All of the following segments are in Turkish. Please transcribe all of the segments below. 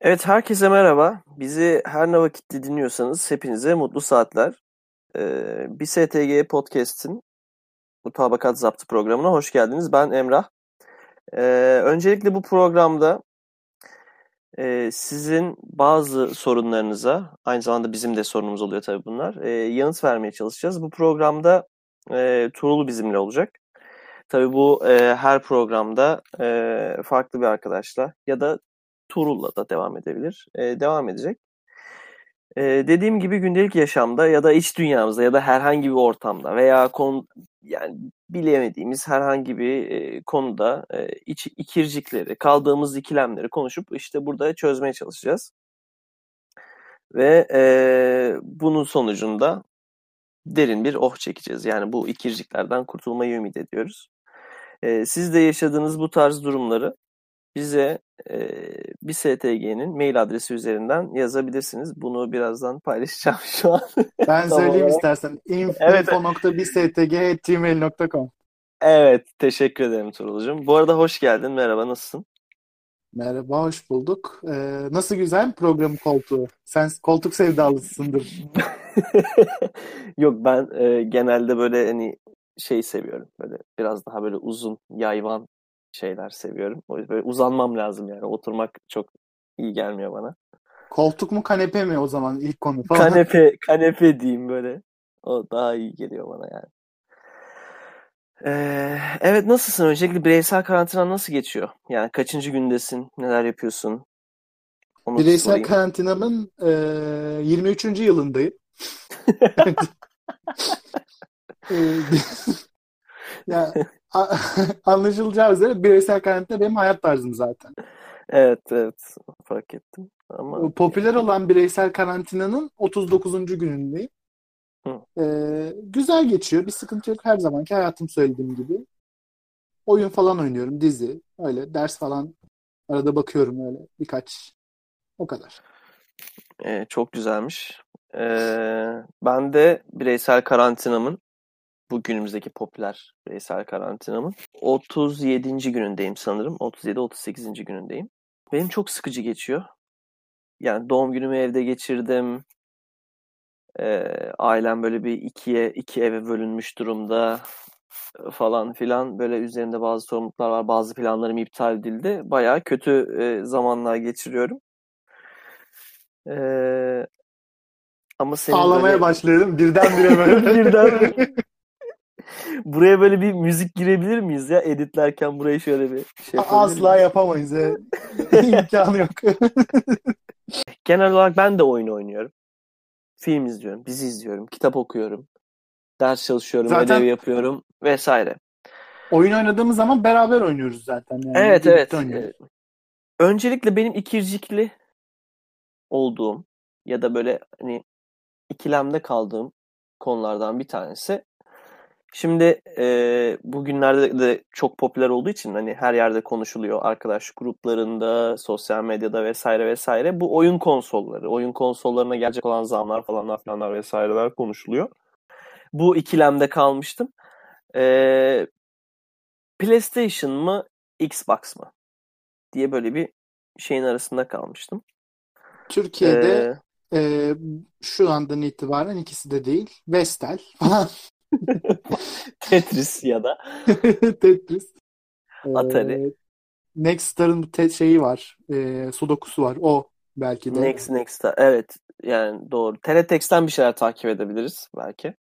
Evet, herkese merhaba. Bizi her ne vakitte dinliyorsanız hepinize mutlu saatler. Ee, bir STG Podcast'in Mutabakat Zaptı programına hoş geldiniz. Ben Emrah. Ee, öncelikle bu programda e, sizin bazı sorunlarınıza, aynı zamanda bizim de sorunumuz oluyor tabii bunlar, e, yanıt vermeye çalışacağız. Bu programda e, Tuğrul bizimle olacak. Tabii bu e, her programda e, farklı bir arkadaşla ya da Tuğrul'la da devam edebilir. E, devam edecek. E, dediğim gibi gündelik yaşamda ya da iç dünyamızda ya da herhangi bir ortamda veya konu yani bilemediğimiz herhangi bir e, konuda e, iç, ikircikleri, kaldığımız ikilemleri konuşup işte burada çözmeye çalışacağız. Ve e, bunun sonucunda derin bir oh çekeceğiz. Yani bu ikirciklerden kurtulmayı ümit ediyoruz. E, siz de yaşadığınız bu tarz durumları bize e, bir STG'nin mail adresi üzerinden yazabilirsiniz. Bunu birazdan paylaşacağım şu an. Ben söyleyeyim istersen. info.bistg.gmail.com Evet, teşekkür ederim Turulcuğum. Bu arada hoş geldin. Merhaba, nasılsın? Merhaba, hoş bulduk. Ee, nasıl güzel program koltuğu? Sen koltuk sevdalısındır. Yok ben e, genelde böyle hani şey seviyorum. Böyle biraz daha böyle uzun, yayvan şeyler seviyorum. O yüzden böyle uzanmam lazım yani. Oturmak çok iyi gelmiyor bana. Koltuk mu kanepe mi o zaman ilk konu falan? Kanepe, kanepe diyeyim böyle. O daha iyi geliyor bana yani. Ee, evet nasılsın? Öncelikle bireysel karantina nasıl geçiyor? Yani kaçıncı gündesin? Neler yapıyorsun? Onu bireysel sorayım. karantinamın e, 23. yılındayım. ya anlaşılacağı üzere bireysel karantina benim hayat tarzım zaten. Evet evet fark ettim. Ama popüler olan bireysel karantinanın 39. günündeyim. Ee, güzel geçiyor. Bir sıkıntı yok. Her zamanki hayatım söylediğim gibi. Oyun falan oynuyorum. Dizi. Öyle ders falan arada bakıyorum öyle birkaç. O kadar. Ee, çok güzelmiş. Ee, ben de bireysel karantinamın bu günümüzdeki popüler bireysel karantinamın 37. günündeyim sanırım. 37-38. günündeyim. Benim çok sıkıcı geçiyor. Yani doğum günümü evde geçirdim. Ee, ailem böyle bir ikiye iki eve bölünmüş durumda falan filan böyle üzerinde bazı sorumluluklar var. Bazı planlarım iptal edildi. Bayağı kötü e, zamanlar geçiriyorum. Ee, ama senin Ağlamaya böyle... başladım birdenbire böyle. birden Buraya böyle bir müzik girebilir miyiz ya? Editlerken buraya şöyle bir şey Asla yapamayız. Ya. İmkanı yok. Genel olarak ben de oyun oynuyorum. Film izliyorum, dizi izliyorum, kitap okuyorum. Ders çalışıyorum, zaten ödev yapıyorum vesaire. Oyun oynadığımız zaman beraber oynuyoruz zaten. Yani. Evet evet. Oynuyoruz. Öncelikle benim ikircikli olduğum ya da böyle hani ikilemde kaldığım konulardan bir tanesi Şimdi e, bugünlerde de çok popüler olduğu için hani her yerde konuşuluyor arkadaş gruplarında, sosyal medyada vesaire vesaire. Bu oyun konsolları, oyun konsollarına gelecek olan zamlar falanlar falanlar vesaireler konuşuluyor. Bu ikilemde kalmıştım. E, PlayStation mı, Xbox mı diye böyle bir şeyin arasında kalmıştım. Türkiye'de ee, e, şu andan itibaren ikisi de değil. Vestel falan. Tetris ya da Tetris. Atari. Ee, Nextstar'ın te- şeyi var. E, Sudoku'su var. O belki de. Next Nextstar. Evet. Yani doğru. Teletext'ten bir şeyler takip edebiliriz belki.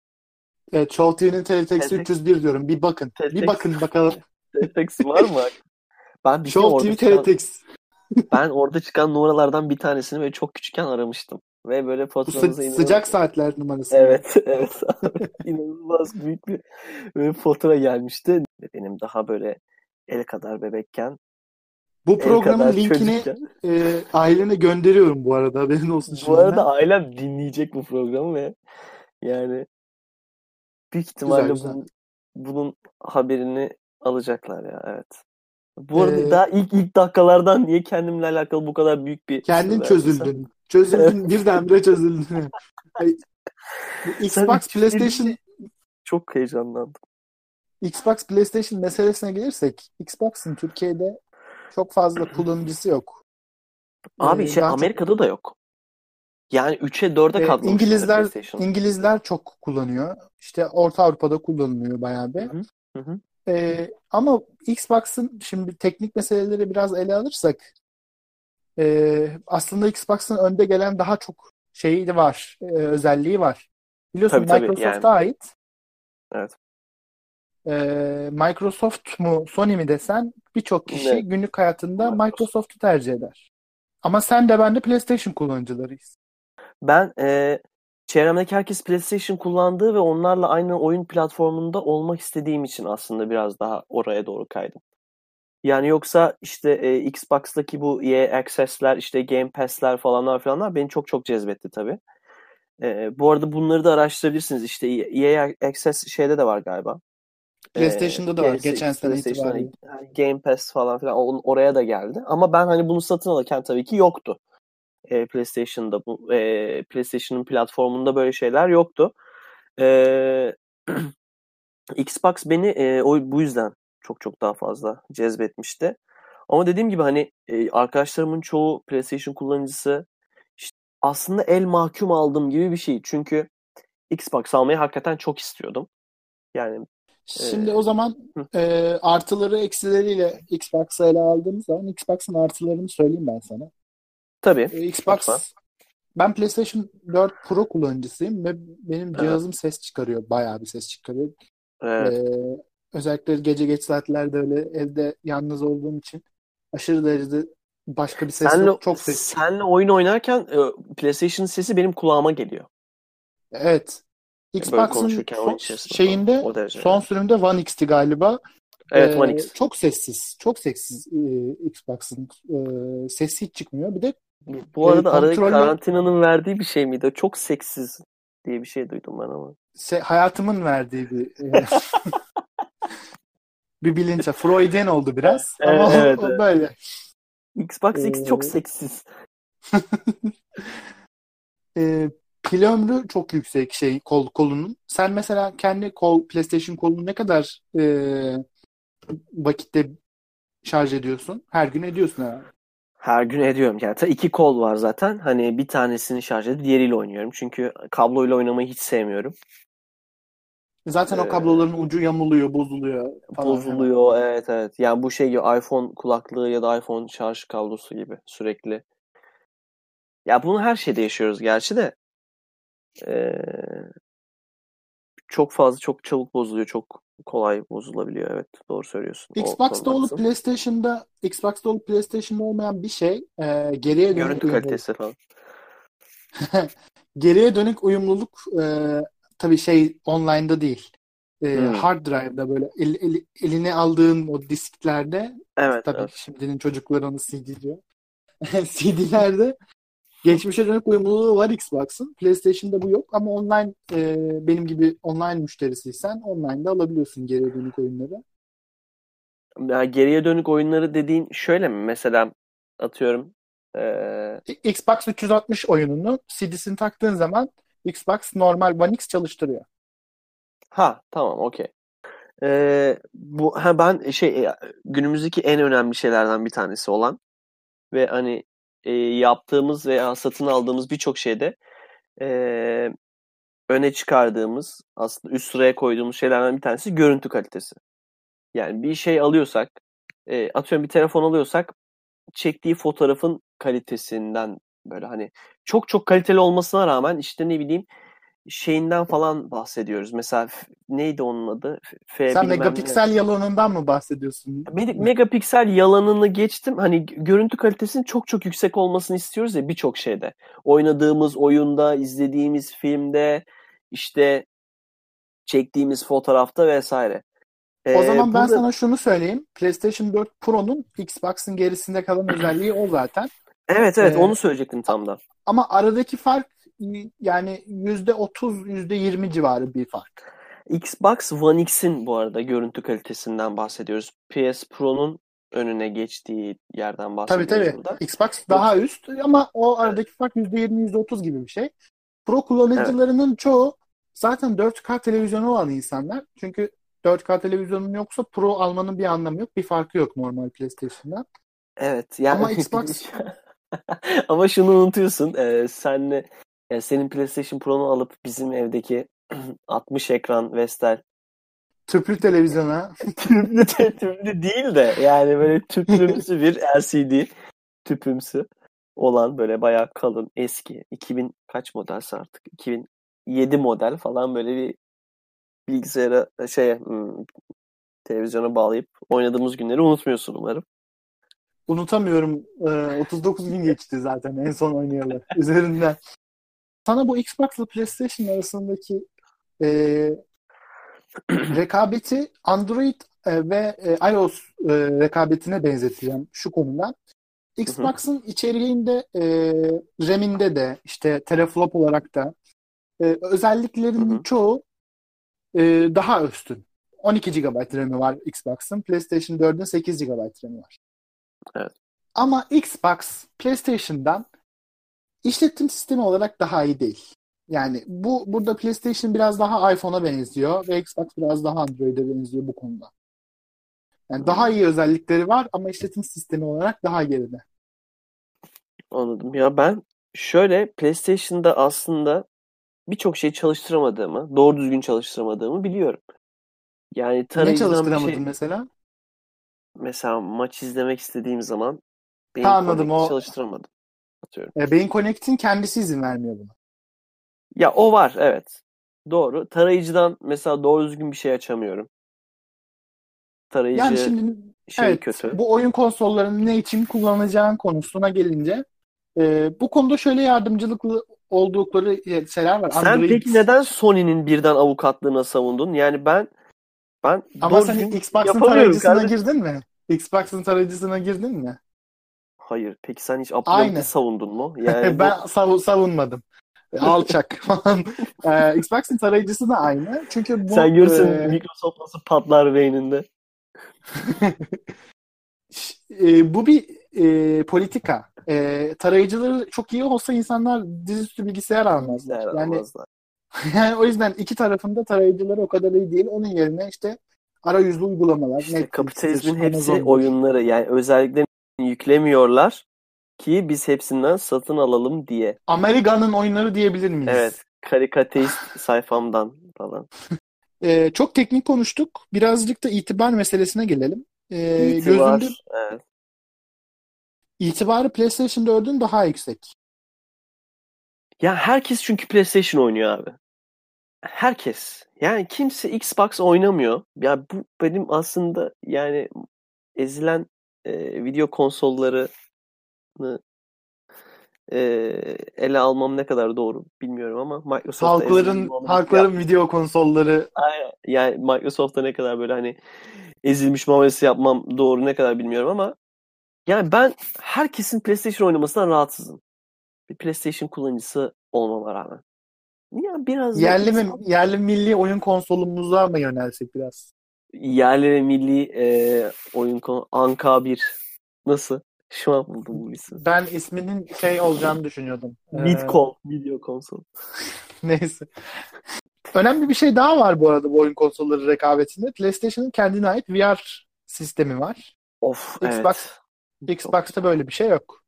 Evet. Show TV'nin Teletext Teletext. 301 diyorum. Bir bakın. Teletext. Bir bakın bakalım. Teletext var mı? Ben bir Show TV Teletext. ben orada çıkan numaralardan bir tanesini böyle çok küçükken aramıştım. Ve böyle faturanıza inanılmaz... Sıcak saatler numarası. Evet, evet. inanılmaz büyük bir böyle fatura gelmişti. Benim daha böyle el kadar bebekken bu programın linkini e, ailene gönderiyorum bu arada. Haberin olsun Bu arada ailem dinleyecek bu programı ve yani büyük ihtimalle güzel, güzel. Bunun, bunun haberini alacaklar ya evet. Bu arada ee, daha ilk ilk dakikalardan niye kendimle alakalı bu kadar büyük bir kendin çözüldün. Çözüldün birdenbire çözüldün. Xbox PlayStation çok heyecanlandım. Xbox PlayStation meselesine gelirsek Xbox'ın Türkiye'de çok fazla kullanıcısı yok. Abi ee, şey Amerika'da çok... da yok. Yani 3'e 4'e ee, İngilizler İngilizler çok kullanıyor. İşte Orta Avrupa'da kullanılıyor bayağı bir. Hı hı. Ee, ama Xbox'ın şimdi teknik meseleleri biraz ele alırsak e, aslında Xbox'ın önde gelen daha çok şeyi var, e, özelliği var. Biliyorsun tabii, Microsoft'a yani. ait. Evet. E, Microsoft mu Sony mi desen birçok kişi evet. günlük hayatında Microsoft'u tercih eder. Ama sen de ben de PlayStation kullanıcılarıyız. Ben e, çevremdeki herkes PlayStation kullandığı ve onlarla aynı oyun platformunda olmak istediğim için aslında biraz daha oraya doğru kaydım. Yani yoksa işte e, Xbox'taki bu EA Access'ler, işte Game Pass'ler falanlar falanlar beni çok çok cezbetti tabii. E, bu arada bunları da araştırabilirsiniz. İşte EA Access şeyde de var galiba. PlayStation'da da var geçen sene itibariyle. Game Pass falan filan oraya da geldi. Ama ben hani bunu satın alırken tabii ki yoktu. E, PlayStation'da bu e, PlayStation'ın platformunda böyle şeyler yoktu. E, Xbox beni e, o bu yüzden çok çok daha fazla cezbetmişti. Ama dediğim gibi hani e, arkadaşlarımın çoğu PlayStation kullanıcısı işte aslında el mahkum aldım gibi bir şey. Çünkü Xbox almayı hakikaten çok istiyordum. Yani Şimdi e, o zaman e, artıları eksileriyle Xbox'ı ele aldığımız zaman Xbox'ın artılarını söyleyeyim ben sana. Tabii. E, Xbox lütfen. ben PlayStation 4 Pro kullanıcısıyım ve benim cihazım evet. ses çıkarıyor. Bayağı bir ses çıkarıyor. Evet. Ee, özellikle gece geç saatlerde öyle evde yalnız olduğum için aşırı derecede başka bir ses senle, yok. Çok ses. Senle oyun oynarken e, PlayStation'ın sesi benim kulağıma geliyor. Evet. Xbox'ın son, şeyinde o son sürümde One X'ti galiba. Evet ee, One X. Çok sessiz. Çok sessiz e, Xbox'ın e, sesi hiç çıkmıyor. Bir de bu arada e, kontrolle... karantinanın verdiği bir şey miydi? Çok seksiz diye bir şey duydum ben ama. Se, hayatımın verdiği bir e, bir bilinç. Freudian oldu biraz. Evet, ama evet, o, evet. böyle. Xbox ee... X çok seksiz. e, pil ömrü çok yüksek şey kol kolunun. Sen mesela kendi kol PlayStation kolunu ne kadar e, vakitte şarj ediyorsun? Her gün ediyorsun herhalde. Her gün ediyorum. Yani iki kol var zaten. Hani bir tanesini şarj edip diğeriyle oynuyorum. Çünkü kabloyla oynamayı hiç sevmiyorum. Zaten ee, o kabloların ucu yamuluyor, bozuluyor. Falan bozuluyor, evet evet. Yani bu şey gibi iPhone kulaklığı ya da iPhone şarj kablosu gibi sürekli. Ya bunu her şeyde yaşıyoruz gerçi de. Ee, çok fazla, çok çabuk bozuluyor, çok kolay bozulabiliyor. Evet, doğru söylüyorsun. Xbox'ta olup PlayStation'da Xbox'ta olup PlayStation'da olmayan bir şey e, geriye dönük görüntü kalitesi falan. geriye dönük uyumluluk e, tabii şey online'da değil. E, hmm. Hard drive'da böyle el, el, eline aldığın o disklerde evet, tabii evet. şimdinin çocukları onu CD diyor. CD'lerde geçmişe dönük uyumluluğu var Xbox'ın. PlayStation'da bu yok ama online e, benim gibi online müşterisiysen online'da alabiliyorsun geriye dönük oyunları. Ya geriye dönük oyunları dediğin şöyle mi? Mesela atıyorum ee... Xbox 360 oyununu CD'sini taktığın zaman Xbox normal One X çalıştırıyor. Ha tamam okey. Ee, bu ha ben şey e, günümüzdeki en önemli şeylerden bir tanesi olan ve hani e, yaptığımız veya satın aldığımız birçok şeyde e, öne çıkardığımız aslında üst sıraya koyduğumuz şeylerden bir tanesi görüntü kalitesi. Yani bir şey alıyorsak e, atıyorum bir telefon alıyorsak çektiği fotoğrafın kalitesinden böyle hani çok çok kaliteli olmasına rağmen işte ne bileyim şeyinden falan bahsediyoruz. Mesela neydi onun adı? F Sen megapiksel ne. yalanından mı bahsediyorsun? Megapiksel yalanını geçtim. Hani görüntü kalitesinin çok çok yüksek olmasını istiyoruz ya birçok şeyde. Oynadığımız oyunda, izlediğimiz filmde, işte çektiğimiz fotoğrafta vesaire. Ee, o zaman ben burada... sana şunu söyleyeyim. PlayStation 4 Pro'nun Xbox'ın gerisinde kalan özelliği o zaten. Evet evet ee, onu söyleyecektim tam da. Ama aradaki fark yani yüzde otuz, yüzde yirmi civarı bir fark. Xbox One X'in bu arada görüntü kalitesinden bahsediyoruz. PS Pro'nun önüne geçtiği yerden bahsediyoruz tabii, tabii. burada. Xbox daha üst ama o aradaki fark %20 %30 gibi bir şey. Pro kullanıcılarının evet. çoğu zaten 4K televizyonu olan insanlar. Çünkü 4K televizyonun yoksa Pro almanın bir anlamı yok. Bir farkı yok normal PlayStation'dan. Evet. Yani... Ama Xbox ama şunu unutuyorsun. E, senle yani senin PlayStation Pro'nu alıp bizim evdeki 60 ekran Vestel tüplü televizyona tüplü, tüplü değil de yani böyle tüplümsü bir LCD tüpümsü olan böyle bayağı kalın eski 2000 kaç modelse artık 2007 model falan böyle bir bilgisayara hmm, televizyona bağlayıp oynadığımız günleri unutmuyorsun umarım. Unutamıyorum. Ee, 39 gün geçti zaten en son oynayalı üzerinden. Sana bu Xbox ile PlayStation arasındaki e, rekabeti Android e, ve e, iOS e, rekabetine benzeteceğim şu konuda. Xbox'ın içeriğinde e, RAM'inde de işte teraflop olarak da e, özelliklerinin Hı-hı. çoğu e, daha üstün. 12 GB RAM'i var Xbox'ın. PlayStation 4'ün 8 GB RAM'i var. Evet. Ama Xbox PlayStation'dan işletim sistemi olarak daha iyi değil. Yani bu burada PlayStation biraz daha iPhone'a benziyor ve Xbox biraz daha Android'e benziyor bu konuda. Yani daha iyi özellikleri var ama işletim sistemi olarak daha geride. Anladım. Ya ben şöyle PlayStation'da aslında birçok şey çalıştıramadığımı, doğru düzgün çalıştıramadığımı biliyorum. Yani ne çalıştıramadın şey, mesela? Mesela maç izlemek istediğim zaman beyin ha, anladım, o... çalıştıramadım. Atıyorum. E, Beyin Connect'in kendisi izin vermiyor buna. Ya o var evet. Doğru. Tarayıcıdan mesela doğru düzgün bir şey açamıyorum. Tarayıcı yani şimdi, şey evet, kötü. Bu oyun konsollarının ne için kullanacağın konusuna gelince e, bu konuda şöyle yardımcılıklı oldukları şeyler var. Sen Android... peki neden Sony'nin birden avukatlığına savundun? Yani ben ben Ama sen Xbox'ın tarayıcısına kardeşim. girdin mi? Xbox'ın tarayıcısına girdin mi? Hayır. Peki sen hiç Abdullah'ı savundun mu? Yani ben bu... sav savunmadım. Alçak falan. ee, Xbox'ın tarayıcısı da aynı. Çünkü bu, Sen görürsün e... Microsoft nasıl patlar beyninde. e, bu bir e, politika. E, tarayıcıları çok iyi olsa insanlar dizüstü bilgisayar almazlar. Yani, yani o yüzden iki tarafında tarayıcıları o kadar iyi değil. Onun yerine işte arayüzlü uygulamalar. İşte kapitalizmin hepsi Amazon'dur. oyunları. Yani özellikle yüklemiyorlar ki biz hepsinden satın alalım diye. Amerika'nın oyunları diyebilir miyiz? Evet. Karikateist sayfamdan falan. Ee, çok teknik konuştuk. Birazcık da itibar meselesine gelelim. Ee, itibar, gözünde... evet. İtibarı PlayStation 4'ün daha yüksek. Ya herkes çünkü PlayStation oynuyor abi. Herkes. Yani kimse Xbox oynamıyor. Ya bu benim aslında yani ezilen e, video konsollarını e, ele almam ne kadar doğru bilmiyorum ama Microsoft'ta halkların halkların video konsolları yani Microsoft'ta ne kadar böyle hani ezilmiş muamelesi yapmam doğru ne kadar bilmiyorum ama yani ben herkesin PlayStation oynamasından rahatsızım. Bir PlayStation kullanıcısı olmama rağmen. Ya biraz yerli mi yerli milli oyun konsolumuza mı yönelsek biraz? Yerli ve milli e, oyun konu Anka 1 nasıl? Şu an buldum bu ismi. Ben isminin şey olacağını düşünüyordum. Midcon, ee... video konsol. Neyse. Önemli bir şey daha var bu arada bu oyun konsolları rekabetinde. PlayStation'ın kendine ait VR sistemi var. Of Xbox, evet. Xbox'ta böyle bir şey yok.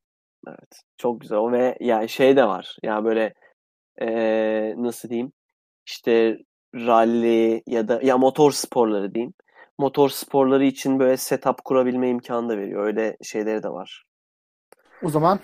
Evet. Çok güzel. Ve yani şey de var. Ya yani böyle ee, nasıl diyeyim? İşte rally ya da ya motor sporları diyeyim motor sporları için böyle setup kurabilme imkanı da veriyor. Öyle şeyleri de var. O zaman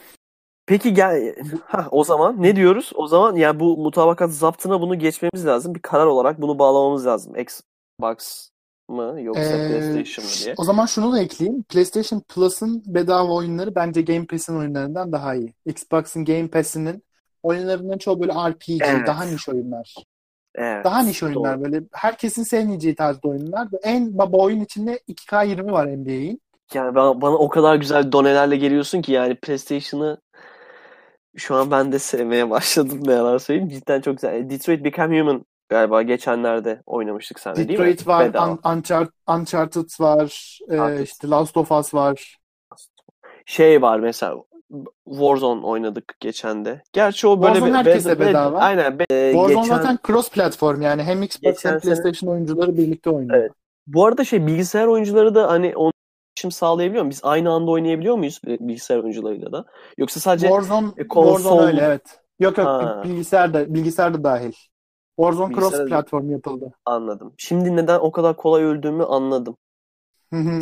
Peki gel ha o zaman ne diyoruz? O zaman ya yani bu mutabakat zaptına bunu geçmemiz lazım. Bir karar olarak bunu bağlamamız lazım. Xbox mı yoksa ee, PlayStation mı diye. O zaman şunu da ekleyeyim. PlayStation Plus'ın bedava oyunları bence Game Pass'in oyunlarından daha iyi. Xbox'ın Game Pass'inin oyunlarının çoğu böyle RPG, evet. daha niş oyunlar. Evet, Daha niş oyunlar doğru. böyle. Herkesin sevmeyeceği tarzda oyunlar. En baba oyun içinde 2K20 var NBA'in. Yani bana, bana o kadar güzel donelerle geliyorsun ki yani PlayStation'ı şu an ben de sevmeye başladım ne yalan söyleyeyim. Cidden çok güzel. Detroit Become Human galiba geçenlerde oynamıştık sen de değil mi? Detroit var, Bedava. Un- Uncharted, Uncharted var, e, Uncharted. işte Last of Us var. Şey var mesela Warzone oynadık geçen de. Gerçi o böyle Warzone bir- herkese be- be- bedava. Aynen. be- e, Warzone geçen- zaten cross platform yani hem Xbox hem sene- PlayStation oyuncuları birlikte oynuyor. Evet. Bu arada şey bilgisayar oyuncuları da hani onun iletişim sağlayabiliyor mu? Biz aynı anda oynayabiliyor muyuz bilgisayar oyuncularıyla da? Yoksa sadece Warzone, e, konsol- Warzone öyle evet. Yok yok Ha. bilgisayar da bilgisayar da dahil. Warzone cross Bilgisayar platform yapıldı. anladım. Şimdi neden o kadar kolay öldüğümü anladım.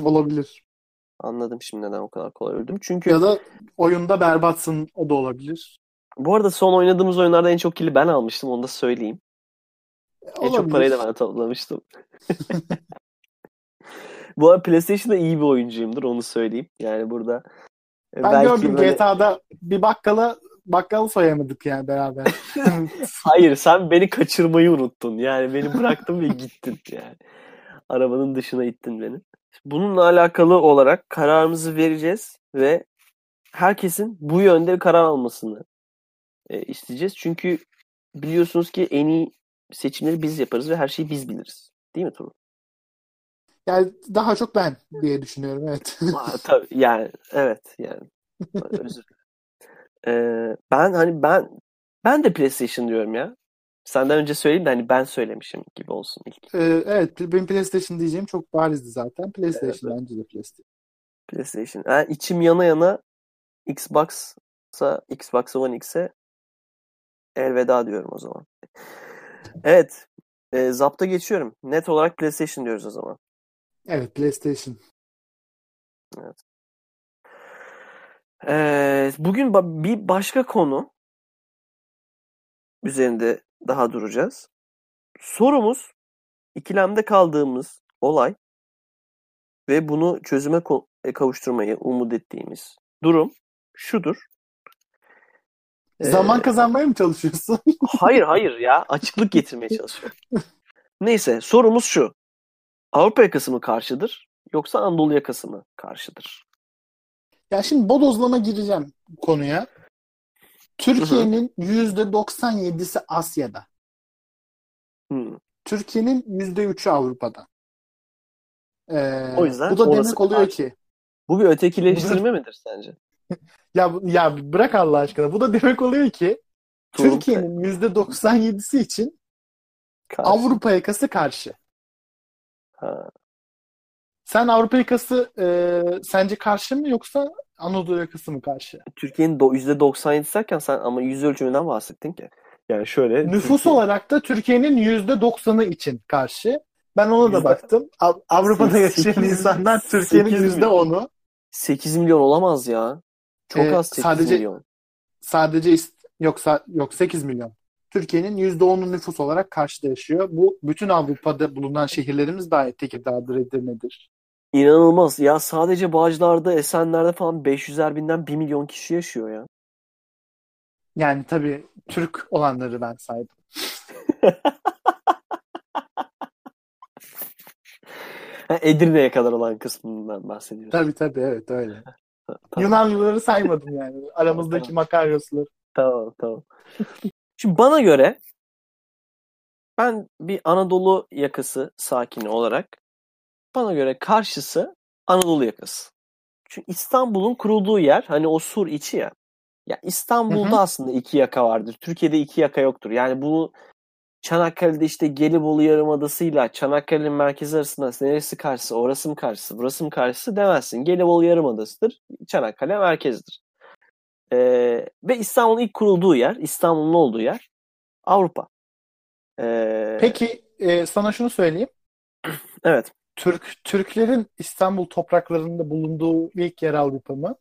Olabilir. Anladım şimdi neden o kadar kolay öldüm. Çünkü Ya da oyunda berbatsın o da olabilir. bu arada son oynadığımız oyunlarda en çok kili ben almıştım onu da söyleyeyim. En çok Olabilir. parayı da ben toplamıştım. Bu arada PlayStation'da iyi bir oyuncuyumdur onu söyleyeyim. Yani burada e, Ben belki gördüm böyle- GTA'da bir bakkala bakkal soyamadık yani beraber. Hayır sen beni kaçırmayı unuttun. Yani beni bıraktın ve gittin yani. Arabanın dışına ittin beni. Bununla alakalı olarak kararımızı vereceğiz ve herkesin bu yönde bir karar almasını e, isteyeceğiz. Çünkü biliyorsunuz ki en iyi seçimleri biz yaparız ve her şeyi biz biliriz. Değil mi Turun? yani daha çok ben diye düşünüyorum evet. Aa, Tabii yani evet yani. Özür. Ee, ben hani ben ben de PlayStation diyorum ya. Senden önce söyleyeyim de hani ben söylemişim gibi olsun ilk. Ee, evet benim PlayStation diyeceğim çok barizdi zaten. PlayStation bence de PlayStation. PlayStation. Yani içim yana yana Xbox'a Xbox One X'e elveda diyorum o zaman. Evet. E, zapta geçiyorum. Net olarak PlayStation diyoruz o zaman. Evet PlayStation. Ee, bugün bir başka konu üzerinde daha duracağız. Sorumuz ikilemde kaldığımız olay ve bunu çözüme e, kavuşturmayı umut ettiğimiz durum şudur. Ee, Zaman kazanmaya mı çalışıyorsun? Hayır hayır ya açıklık getirmeye çalışıyorum. Neyse sorumuz şu. Avrupa yakası mı karşıdır yoksa Anadolu yakası mı karşıdır? Ya şimdi bodozlama gireceğim konuya. Türkiye'nin %97'si Asya'da. Hmm. Türkiye'nin %3'ü Avrupa'da. Ee, O yüzden bu da demek oluyor karşı. ki Bu bir ötekileştirme midir sence? ya ya bırak Allah aşkına. Bu da demek oluyor ki Türkiye'nin %97'si için. Avrupa yakası karşı. Ha. Sen Avrupa yakası e, sence karşı mı yoksa Anadolu yakası mı karşı? Türkiye'nin do- %97 derken sen ama yüz ölçümünden bahsettin ki. Yani şöyle Nüfus Türkiye- olarak da Türkiye'nin %90'ı için karşı. Ben ona da baktım. Av- Avrupa'da yaşayan insanlar Türkiye'nin sekiz milyon. %10'u. 8 milyon olamaz ya. Çok Ee, az 8 sadece- milyon. Sadece yoksa yok 8 milyon. Türkiye'nin %10'u nüfus olarak karşıda yaşıyor. Bu bütün Avrupa'da bulunan şehirlerimiz dahil Tekirdağ'dır, Edirne'dir. İnanılmaz. Ya sadece Bağcılar'da, Esenler'de falan 500'er binden 1 milyon kişi yaşıyor ya. Yani tabii Türk olanları ben saydım. Ha, Edirne'ye kadar olan kısmından bahsediyorsun. Tabii tabii evet öyle. Tamam. Yunanlıları saymadım yani. Aramızdaki Makaryosları. Tamam tamam. Şimdi bana göre ben bir Anadolu yakası sakini olarak bana göre karşısı Anadolu yakası. Çünkü İstanbul'un kurulduğu yer hani o sur içi ya. Ya İstanbul'da Hı hı. aslında iki yaka vardır. Türkiye'de iki yaka yoktur. Yani bunu Çanakkale'de işte Gelibolu Yarımadası'yla Çanakkale'nin merkezi arasında neresi karşısı, orası mı karşısı, burası mı karşısı demezsin. Gelibolu Yarımadası'dır. Çanakkale merkezdir. Ee, ve İstanbul'un ilk kurulduğu yer, İstanbul'un olduğu yer Avrupa. Ee, Peki e, sana şunu söyleyeyim. Evet. Türk Türklerin İstanbul topraklarında bulunduğu ilk yer Avrupa mı?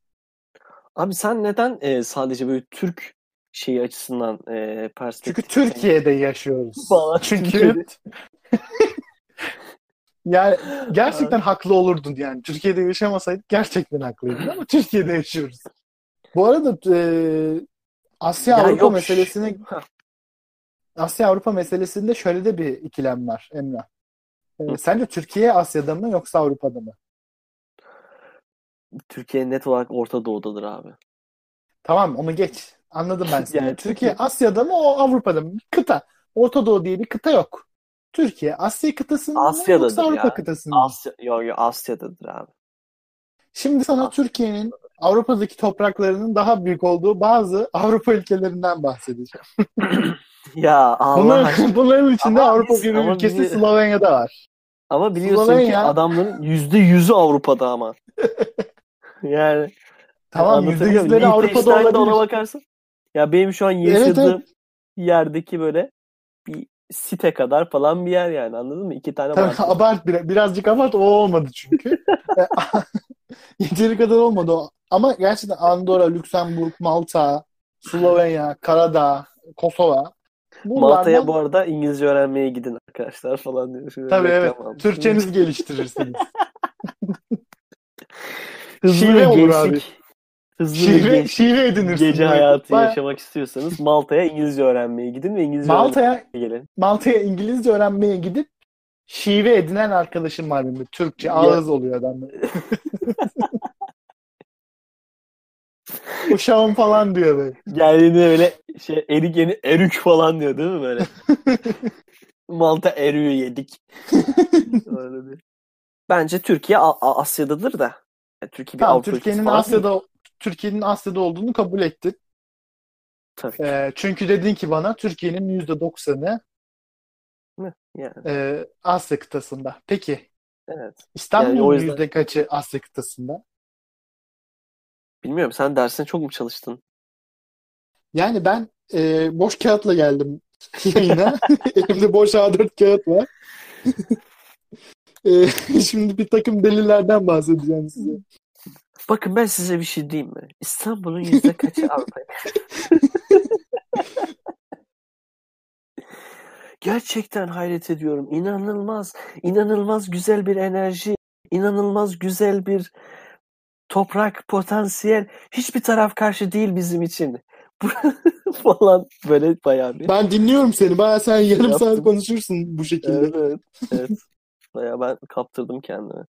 Abi sen neden e, sadece böyle Türk şeyi açısından e, perspektif? Çünkü Türkiye'de yaşıyoruz. Valla Çünkü Türkiye'de. yani gerçekten haklı olurdun yani. Türkiye'de yaşamasaydık gerçekten haklıydın ama Türkiye'de yaşıyoruz. Bu arada e, Asya Ya Avrupa yok. meselesini Heh. Asya Avrupa meselesinde şöyle de bir ikilem var Emrah. E, Hı. sence Türkiye Asya'da mı yoksa Avrupa'da mı? Türkiye net olarak Orta Doğu'dadır abi. Tamam onu geç. Anladım ben seni. Yani Türkiye Asya'da mı o Avrupa'da mı? Bir kıta. Orta Doğu diye bir kıta yok. Türkiye Asya kıtasında mı yoksa Avrupa ya. kıtasında mı? Asya, yo, yo, Asya'dadır abi. Şimdi sana. Türkiye'nin Avrupa'daki topraklarının daha büyük olduğu bazı Avrupa ülkelerinden bahsedeceğim. Ya Allah Bunların, aşkına. bunların içinde Ama Avrupa biz- bir ama ülkesi bizi- Slovenya'da var. Ama biliyorsun ki Slovenya- adamların yüzde yüzü Avrupa'da ama. yani Tamam muyum? %100'leri Avrupa'da Liechtenstein'de ona olabilir. bakarsın. Ya benim şu an Evet, yaşadığım yerdeki böyle bir site kadar falan bir yer yani anladın mı? İki tane Tabii, market. abart biraz, birazcık abart o olmadı çünkü. E, Yeteri kadar olmadı o. Ama gerçekten Andorra, Lüksemburg, Malta, Slovenya, Karadağ, Kosova. Malta'ya bu arada İngilizce öğrenmeye gidin arkadaşlar falan diyor. Şöyle Tabii evet. almış. Türkçenizi geliştirirsiniz. Hızlı Şive ve olur abi. Hızlı ve şive, gençlik. şive edinirsiniz. Gece Böyle. hayatı Baya- yaşamak istiyorsanız Malta'ya İngilizce öğrenmeye gidin ve İngilizce Malta'ya gelin. Malta'ya İngilizce öğrenmeye gidip şive edinen arkadaşım var benim. Türkçe ağız oluyor adamlar. Uşağım falan diyor böyle. Geldiğinde öyle şey erik yeni erük falan diyor değil mi böyle? Malta erüğü yedik. Öyle bir. Bence Türkiye A- Asya'dadır da. Yani Türkiye bir Tamam, Avrupa Türkiye'nin değil. Asya'da Türkiye'nin Asya'da olduğunu kabul ettin. Tabii. Ee, çünkü dedin ki bana Türkiye'nin yüzde doksanı Yani, e, Asya kıtasında. Peki evet. İstanbul'un Yani yüzden- yüzde kaçı Asya kıtasında? Bilmiyorum sen dersine çok mu çalıştın? Yani ben e, boş kağıtla geldim yayına. Elimde boş A4 kağıt var. E, şimdi bir takım delillerden bahsedeceğim size. Bakın ben size bir şey diyeyim mi? İstanbul'un yüzde kaçı Avrupa'ya? Gerçekten hayret ediyorum. İnanılmaz, inanılmaz güzel bir enerji, inanılmaz güzel bir toprak, potansiyel. Hiçbir taraf karşı değil bizim için. falan böyle bayağı bir. Ben dinliyorum seni. Baya sen yarım Yaptım. saat konuşursun bu şekilde. Evet, evet, evet. Bayağı ben kaptırdım kendimi.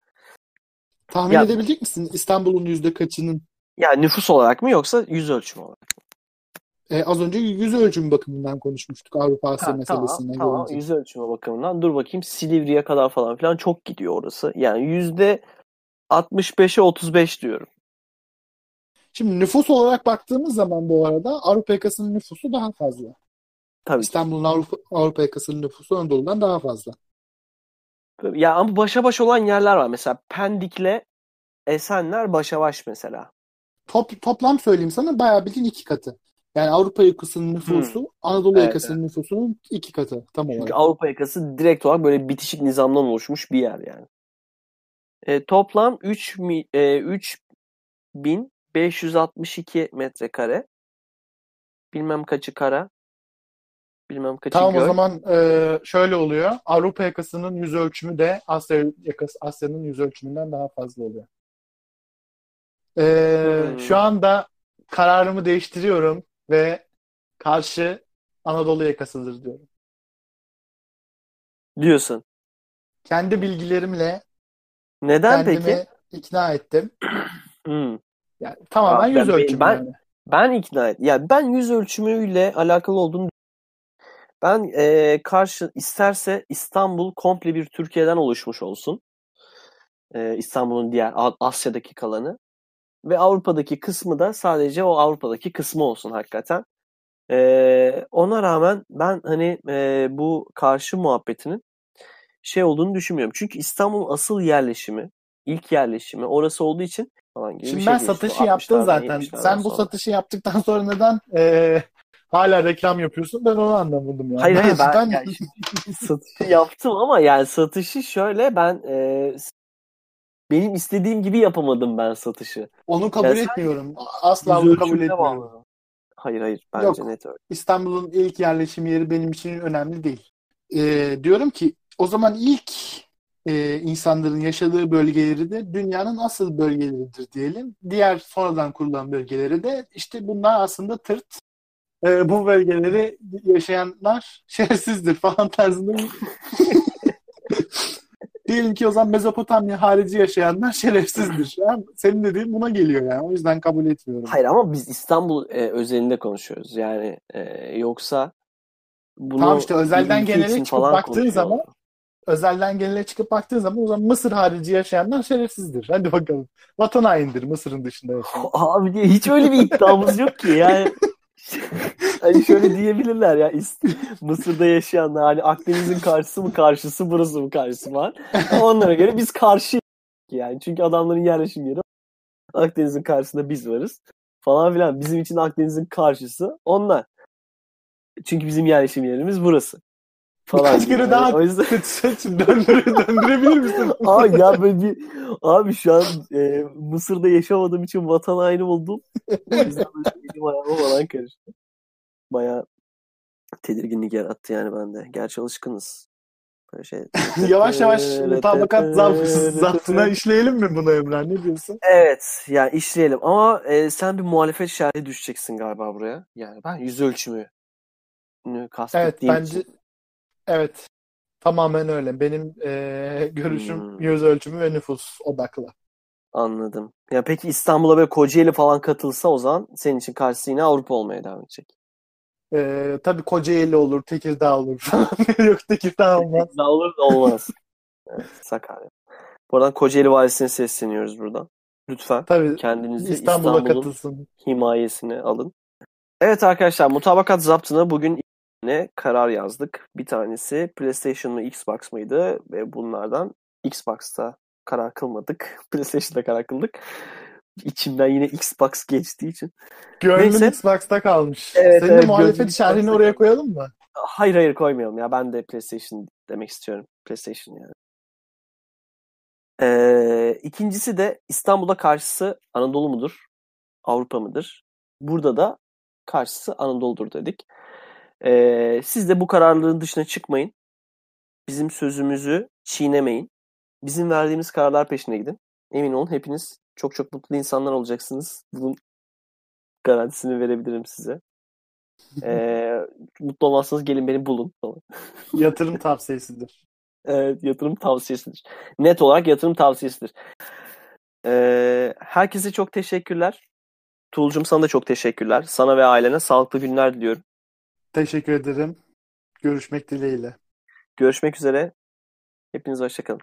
Tahmin Ya- edebilecek misin İstanbul'un yüzde kaçının? Ya nüfus olarak mı yoksa yüz ölçümü olarak? mı? E, az önce yüz ölçüm bakımından konuşmuştuk Avrupa Asya Ha, meselesine tamam, tamam. Yüz ölçümü bakımından dur bakayım Silivri'ye kadar falan filan çok gidiyor orası. Yani yüzde 65'e 35 diyorum. Şimdi nüfus olarak baktığımız zaman bu arada Avrupa yakasının nüfusu daha fazla. Tabii. İstanbul'un Avrupa, Avrupa yakasının nüfusu Anadolu'dan daha fazla. Ya ama başa baş olan yerler var. Mesela Pendik'le Esenler başa baş mesela. Top, toplam söyleyeyim sana bayağı bildiğin iki katı. Yani Avrupa yakasının nüfusu Anadolu Evet, yakasının nüfusunun iki katı tam olarak. Çünkü Avrupa yakası direkt olarak böyle bitişik nizamdan oluşmuş bir yer yani. E, toplam 3 mi, e, 3562 metrekare. Bilmem kaçı kara. Bilmem kaçı Tamam o göl. zaman e, şöyle oluyor. Avrupa yakasının yüz ölçümü de Asya yakası Asya'nın yüz ölçümünden daha fazla oluyor. E, Hmm. Şu anda kararımı değiştiriyorum ve karşı Anadolu yakasıdır diyorum. Diyorsun. Kendi bilgilerimle Neden kendimi peki? ikna ettim. Hmm. Yani tamamen Aa, yüz ben- ölçümü ben- yani. Ben ikna et. Ya ben yüz ölçümüyle alakalı olduğunu ben e, karşı isterse İstanbul komple bir Türkiye'den oluşmuş olsun. E, İstanbul'un diğer Asya'daki kalanı ve Avrupa'daki kısmı da sadece o Avrupa'daki kısmı olsun hakikaten. E, ona rağmen ben hani e, bu karşı muhabbetinin şey olduğunu düşünmüyorum. Çünkü İstanbul'un asıl yerleşimi, ilk yerleşimi orası olduğu için falan gibi bir Şimdi şey ben satışı yaptın 60'lardan, zaten. 70'lerden Sen bu sonra. satışı yaptıktan sonra neden e, hala reklam yapıyorsun? Ben onu anlamadım yani. Hayır hayır ben, Ben- yani satışı yaptım ama yani satışı şöyle ben e, benim istediğim gibi yapamadım ben satışı. onu kabul Ya sen- etmiyorum. Asla bunu kabul ölçümüne etmiyorum. bağlı. Hayır hayır bence Yok. net öyle. İstanbul'un ilk yerleşim yeri benim için önemli değil. Ee, diyorum ki o zaman ilk e, insanların yaşadığı bölgeleri de dünyanın asıl bölgeleridir diyelim. Diğer sonradan kurulan bölgeleri de işte bunlar aslında tırt. Ee, bu bölgeleri yaşayanlar şerefsizdir falan tarzında Diyelim ki o zaman Mezopotamya harici yaşayanlar şerefsizdir. Yani senin dediğin buna geliyor yani. O yüzden kabul etmiyorum. Hayır ama biz İstanbul e, özelinde konuşuyoruz. Yani e, yoksa bunu tamam işte özelden genele çıkıp baktığın zaman özelden genele çıkıp baktığın zaman o zaman Mısır harici yaşayanlar şerefsizdir. Hadi bakalım. Vatan haindir Mısır'ın dışında yaşayan. Abi diye hiç öyle bir iddiamız yok ki yani. hani şöyle diyebilirler ya Mısır'da yaşayanlar hani Akdeniz'in karşısı mı karşısı burası mı karşısı falan. Onlara göre biz karşı yani çünkü adamların yerleşim yeri Akdeniz'in karşısında biz varız falan filan. Bizim için Akdeniz'in karşısı onlar. Çünkü bizim yerleşim yerimiz burası. Falan Birkaç kere Yani daha o yüzden seç, seç, döndüre, döndürebilir misin? Abi ya böyle bir abi şu an e, Mısır'da yaşamadığım için vatan haini oldum. O yüzden böyle elim ayağıma falan karıştı. Bayağı tedirginlik yarattı yani bende. Gerçi alışkınız. Böyle şey. yavaş yavaş mutabakat zapt, zaptına işleyelim mi bunu Emrah? Ne diyorsun? Evet yani işleyelim ama e, sen bir muhalefet şerhi düşeceksin galiba buraya. Yani ben yüz ölçümü Evet kastettiğim bence için. Evet tamamen öyle. Benim eee, görüşüm Hmm. yüz ölçümü ve nüfus odaklı. Anladım. Ya peki İstanbul'a böyle Kocaeli falan katılsa o zaman senin için karşısı yine Avrupa olmaya devam edecek. Eee tabii Kocaeli olur, Tekirdağ olur falan. Yok Tekirdağ olmaz. Ne olur da olmaz. evet, Sakarya. Buradan Kocaeli Valisi'ne sesleniyoruz buradan. Lütfen Tabii kendinizi İstanbul'a İstanbul'un katılsın. himayesine alın. Evet arkadaşlar mutabakat zaptına bugün ne karar yazdık. Bir tanesi PlayStation mı Xbox mıydı ve bunlardan Xbox'ta karar kılmadık. PlayStation'da karar kıldık. İçimden yine Xbox geçtiği için. Gönlüm Neyse. Xbox'ta kalmış. Evet, Senin evet, muhalefet şerhini Xbox'ta oraya koyalım mı? Hayır hayır koymayalım ya. Ben de PlayStation demek istiyorum. PlayStation yani. Ee, ikincisi de İstanbul'da karşısı Anadolu mudur? Avrupa mıdır? Burada da karşısı Anadolu'dur dedik. Ee, siz de bu kararların dışına çıkmayın. Bizim sözümüzü çiğnemeyin. Bizim verdiğimiz kararlar peşine gidin. Emin olun hepiniz çok çok mutlu insanlar olacaksınız. Bunun garantisini verebilirim size. Ee, mutlu olmazsanız gelin beni bulun. Yatırım tavsiyesidir. Evet, yatırım tavsiyesidir. Net olarak yatırım tavsiyesidir. Ee, herkese çok teşekkürler. Tuğulcum sana da çok teşekkürler. Sana ve ailene sağlıklı günler diliyorum. Teşekkür ederim. Görüşmek dileğiyle. Görüşmek üzere. Hepinize hoşçakalın.